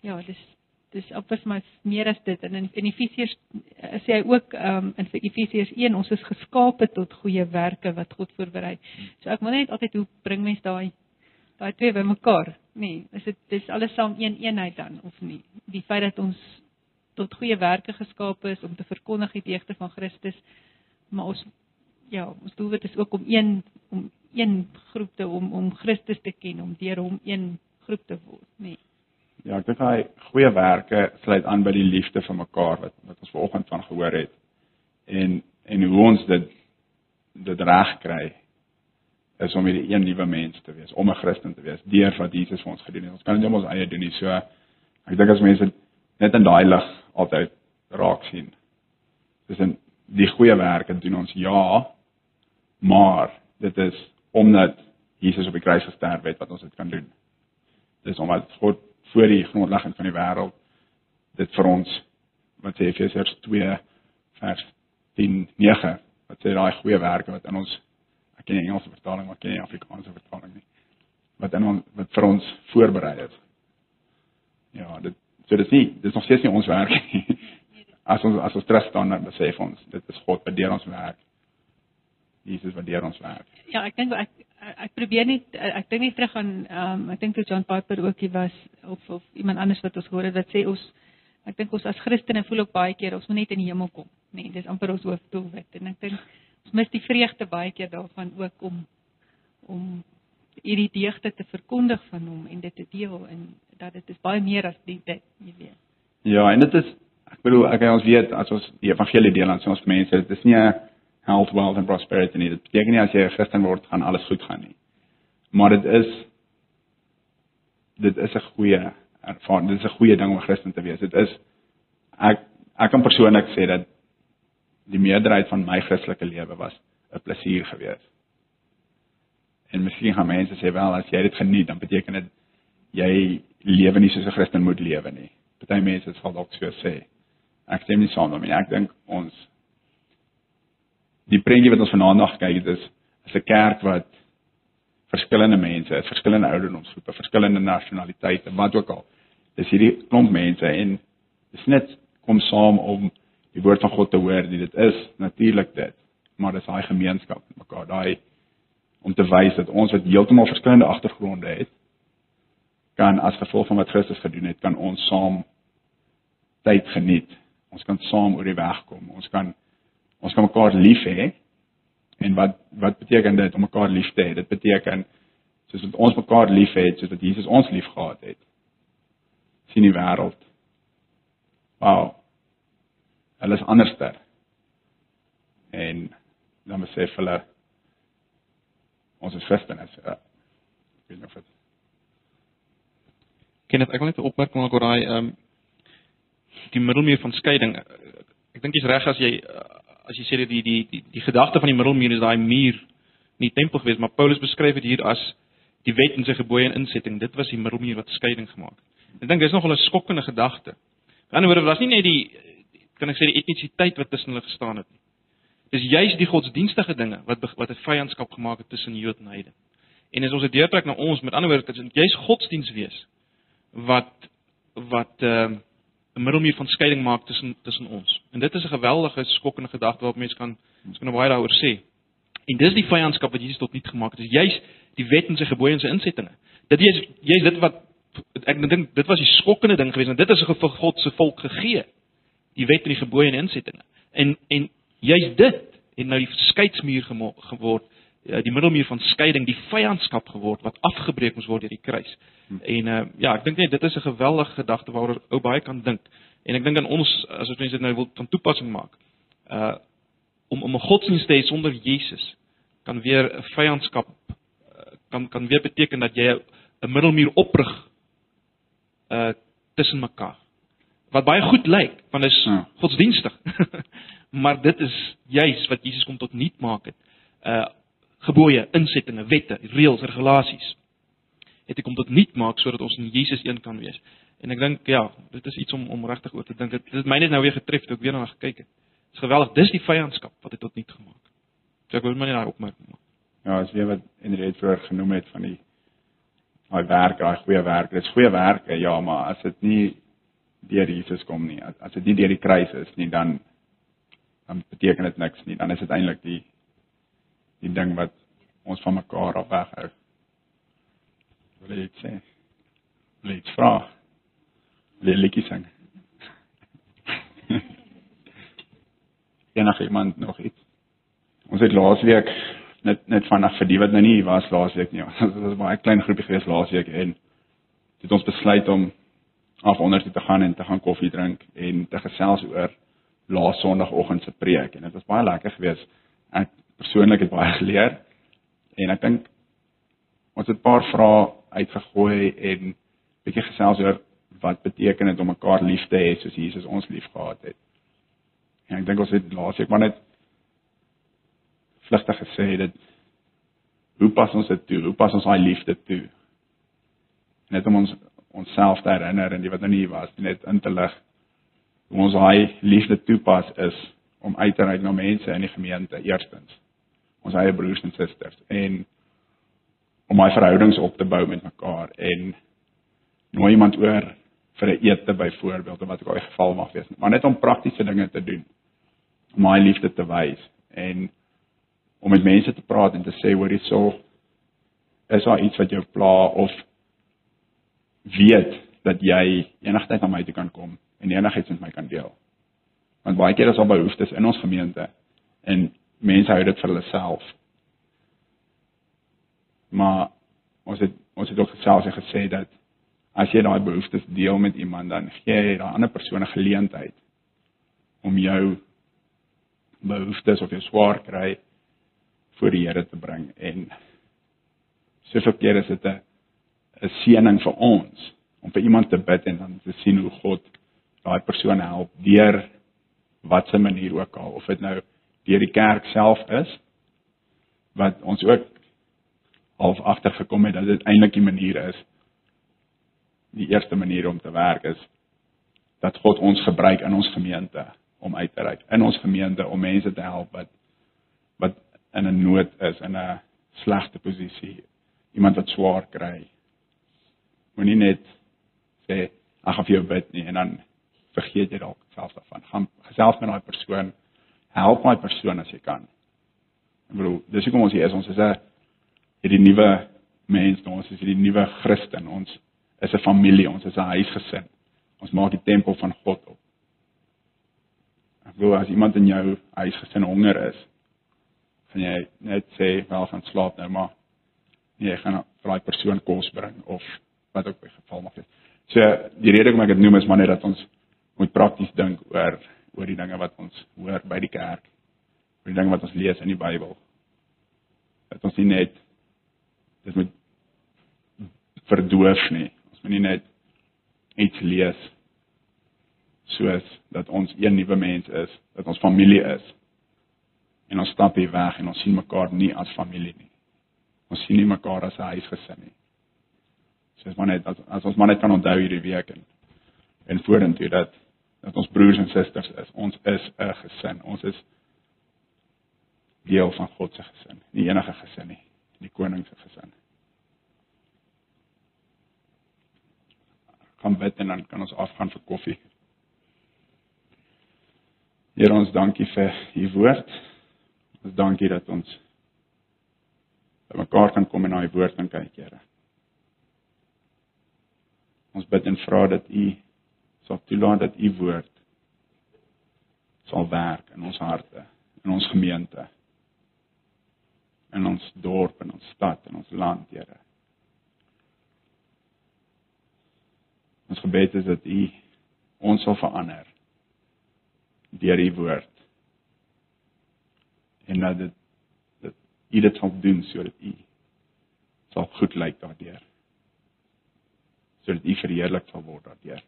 ja, dis dis amper my meer as dit en in, in Efesiërs uh, sê hy ook um, in Efesiërs 1 ons is geskape tot goeie werke wat God voorberei. So ek wil net altyd hoe bring mens daai daai twee bymekaar? Nee, is dit dis alles saam een eenheid dan of nie? Die feit dat ons tot goeie werke geskape is om te verkondig die deugde van Christus, maar ons ja, ons doelwit is ook om een om een groep te om om Christus te ken, om deur hom een groep te word, nee. Ja, ek dink daai goeie werke sluit aan by die liefde vir mekaar wat wat ons vanoggend van gehoor het. En en hoe ons dit dit reg kry is om hierdie een nuwe mens te wees, om 'n Christen te wees, deur wat Jesus vir ons gedoen het. Ons kan dit nie ons eie doen nie. So ek dink as mense net in daai lig altyd raak sien. Dis in die goeie werke doen ons ja, maar dit is omdat Jesus op die kruis gesterf het wat ons dit kan doen. Dis omdat God voor die grondlegging van die wêreld dit vir ons wat sê Efesiërs 2 vers 10 9 wat sê daai goeie werke wat in ons ek ken die Engelse vertaling maar ek ken die Afrikaanse vertaling nie wat in ons wat vir ons voorberei is. Ja, dit so dis nie dis nog steeds nie ons werk. *laughs* As ons as ons terug staan dan besef ons dit is God wat deur ons werk. Jesus wat deur ons werk. Ja, ek dink ek ek probeer net ek dink net terug aan um, ek dink toe John Piper ook hier was of of iemand anders wat ons gehoor het wat sê ons ek dink ons as Christene voel ook baie keer ons moet net in die hemel kom. Nee, dis amper ons hoofdoelwit en ek dink ons mis die vreugde baie keer daarvan ook om om hierdie deugde te verkondig van hom en dit te deel en dat dit is baie meer as die dit, jy weet. Ja, en dit is ek bedoel ek ons weet as ons die evangelie deel aan ons mense, dit is nie 'n health, wealth and prosperity nie. Dit beteken nie as jy 'n Christen word gaan alles goed gaan nie. Maar dit is dit is 'n goeie ervaring. Dit is 'n goeie ding om 'n Christen te wees. Dit is ek ek kan persoonlik sê dat die meerderheid van my Christelike lewe was 'n plesier geweest. En miskien gaan mense sê wel as jy dit geniet, dan beteken dit jy lewe nie soos 'n Christen moet lewe nie. Party mense sal dalk so sê. Ek stem nie saam daarmee. Ek dink ons die prentjie wat ons vanaand nog kyk, dit is is 'n kerk wat verskillende mense is, verskillende ouderdomsgroepe, verskillende nasionaliteite, wat ook al. Dis hierdie klomp mense en dis net kom saam om die woord van God te hoor. Dit is natuurlik dit, maar dis daai gemeenskap met mekaar, daai om te wys dat ons wat heeltemal verskillende agtergronde het, kan as gevolg van wat Christus gedoen het, kan ons saam tyd geniet. Ons kan saam oor die weg kom. Ons kan ons kan mekaar lief hê. En wat wat beteken dit om mekaar lief te hê? Dit beteken soos wat ons mekaar liefhet, soos wat Jesus ons liefgehad het. sien die wêreld. Wow. Hulle is anderster. En dan sê hulle ons is Christene. Ja. Ek weet nie of dit Kenneth, ek wil net 'n opmerking maak oor daai ehm um, die middelmuur van skeiding. Ek dink jy's reg as jy as jy sê dat die die die, die gedagte van die middelmuur is daai muur nie tempel gewees, maar Paulus beskryf dit hier as die wet en sy gebooie en insetting. Dit was die middelmuur wat skeiding gemaak het. Ek dink dis nogal 'n skokkende gedagte. Aan die ander wyse was nie net die kan ek sê die etnisiteit wat tussen hulle gestaan het nie. Dis juis die godsdienstige dinge wat wat 'n vyandskap gemaak het tussen Jood en Heiden. En as ons dit deurtrek na ons, met ander woorde, dit is juis godsdiens wees wat wat ehm uh, 'n middelmuur van skeiding maak tussen tussen ons. En dit is 'n geweldige skokkende gedagte waarop mense kan ons kan baie daaroor sê. En dis die vyandskap wat Jesus tot niet gemaak het. Dis juis die wet en sy gebooie en sy insettinge. Dit is juis dit wat ek dink dit was die skokkende ding geweest want dit is vir God se volk gegee. Die wet en die gebooie en insettinge. En en juis dit het nou die skeidsmuur geword die middelmuur van skeiding, die vyandskap geword wat afgebreek moes word deur die kruis. Hm. En uh ja, ek dink net dit is 'n geweldige gedagte waaroor ou baie kan dink. En ek dink aan ons as ons mense dit nou wil van toepassing maak. Uh om om 'n godsdienst te hê sonder Jesus kan weer 'n vyandskap kan kan weer beteken dat jy 'n middelmuur oprig uh tussen mekaar. Wat baie goed lyk, want is ja. godsdienstig. *laughs* maar dit is juis wat Jesus kom tot niet maak het. Uh gebooie, insettinge, wette, reëls, regulasies. Het ek om dit nuut maak sodat ons in Jesus een kan wees. En ek dink ja, dit is iets om om regtig oor te dink. Dit het my net nou weer getref toe ek weer na gekyk het. Dit is geweldig. Dis die vyandskap wat dit tot nuut gemaak. So ek wil maar net daai opmerking maak. Ja, as jy wat die vroeër genoem het van die daai werk, daai goeie werk. Dit is goeie werke, ja, maar as dit nie deur Jesus kom nie, as dit nie deur die kruis is nie, dan dan beteken dit niks nie. Dan is dit eintlik die die ding wat ons van mekaar af weghou. Wil jy sê? Wil jy vra? Wil jy liedjie sing? *laughs* Enige iemand nog iets? Ons het laasweek net net vanaf vir die wat nou nie was laasweek nie. *laughs* Dit was baie klein groepie gewees laasweek en het ons besluit om af onder te gaan en te gaan koffie drink en te gesels oor laas Sondagoggend se preek en dit was baie lekker geweest. Ek persoonlik het baie geleer en ek dink ons het 'n paar vrae uitgegooi en bietjie gesels oor wat beteken dit om mekaar lief te hê soos Jesus ons liefgehad het. En ek dink ons het laasweek maar net vlugtig gesê dit hoe pas ons dit toe? Hoe pas ons daai liefde toe? Net om ons onsself te herinner en die wat nou nie was net in te lig hoe ons daai liefde toepas is om uit te reik na mense in die gemeente eerstens ons eie broers en susters en om my verhoudings op te bou met mekaar en nooi iemand oor vir 'n ete byvoorbeeld of wat ook al die geval mag wees. Maar net om praktiese dinge te doen om my liefde te wys en om met mense te praat en te sê hoor hierso is daar iets wat jou pla of weet dat jy enigstyd na my toe kan kom en enigiets met my kan deel? Want baie keer is daar behoeftes in ons gemeente en mense hou dit vir hulle self. Maar ons het ons het ook gesels en gesê dat as jy daai behoeftes deel met iemand dan gee jy daai ander persoon 'n geleentheid om jou behoeftes of jou swaar kry voor die Here te bring en soveel keer is dit 'n 'n seëning vir ons om vir iemand te bid en dan te sien hoe God daai persoon help deur wat se manier ook al of dit nou deur die kerk self is wat ons ook half agtergekom het dat dit eintlik die manier is die eerste manier om te werk is dat God ons gebruik in ons gemeente om uit te reik in ons gemeente om mense te help wat in 'n nood is, in 'n slegte posisie, iemand wat swaar kry. Moenie net sê ek gaan vir jou bid nie en dan vergeet jy dalk selfs daarvan. Gaan gesels met daai persoon. Help daai persoon as jy kan. Ek bedoel, dis hoekom ons hier is. Ons is 'n hierdie nuwe mens, ons is hierdie nuwe Christen. Ons is 'n familie, ons is 'n huisgesin. Ons maak die tempel van God op. Ek bedoel as iemand in jou huisgesin honger is, gaan jy net sê, "Wel, gaan slaap nou maar." Nee, jy gaan vir daai persoon kos bring of wat ook by geval mag wees. So die rede hoekom ek dit noem is maar net dat ons moet prakties dink oor oor die dinge wat ons hoor by die kerk. Oor die dinge wat ons lees in die Bybel. Dat ons nie net dit moet verdoof nie. Ons moet nie net iets lees soos dat ons een nuwe mens is, dat ons familie is. En ons stap hier weg en ons sien mekaar nie as familie nie. Ons sien nie mekaar as 'n huisgesin nie. So as maar net as, as ons maar net kan onthou hierdie week en en vorentoe dat dat ons broers en susters is. Ons is 'n gesin. Ons is deel van God se gesin. Nie enige gesin nie, die koning se gesin. Kom bid en dan kan ons afgaan vir koffie. Here ons dankie vir u woord. Ons dankie dat ons by mekaar kan kom en na u woord kan kyk, Here. Ons bid en vra dat u sal toelaat dat u woord sal werk in ons harte, in ons gemeente, in ons dorp, in ons stad, in ons land, Here. Ons gebed is dat u ons sal verander deur u woord. En dat dit dat u dit sal doen sodat u sal goed lyk daardeur. Sodat u verheerlik sal word daardeur.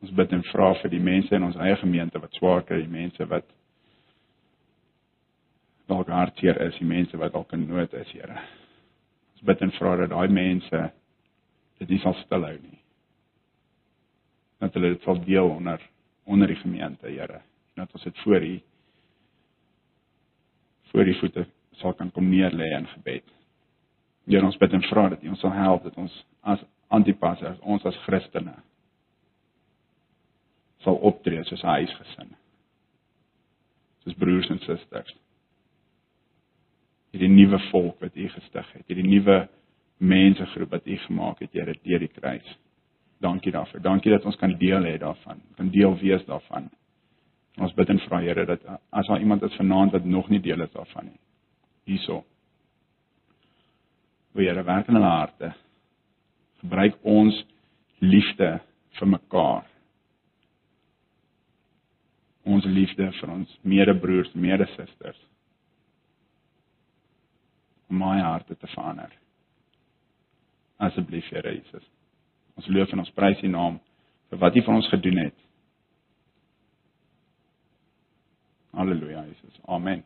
Ons bid en vra vir die mense in ons eie gemeente wat swaar kry, die mense wat dalk hartseer is, die mense wat dalk in nood is, Here. Ons bid en vra dat daai mense dit nie sal stilhou nie. Dat hulle dit sal deel onder onder die gemeente, Here. Dat ons dit voor U voor die voete sal kan kom neerlê in gebed. Here, ons bid en vra dat U ons sal help dat ons as antipassers, ons as Christene sal optree soos 'n huisgesin. Soos broers en susters. Hierdie nuwe volk wat U gestig het, hierdie nuwe mensegroep wat U gemaak het, Here, deur die kruis. Dankie daarvoor. Dankie dat ons kan deel hê daarvan, kan deel wees daarvan. Ons bid en vra Here dat as daar iemand is vanaand wat nog nie deel is daarvan nie, hierso. Wil Here werk in hulle harte. Gebruik ons liefde vir mekaar. Ons liefde vir ons medebroers, medesusters. Om my harte te verander asseblief Here Jesus. Ons loof en ons prys U naam vir wat U vir ons gedoen het. Halleluja Jesus. Amen.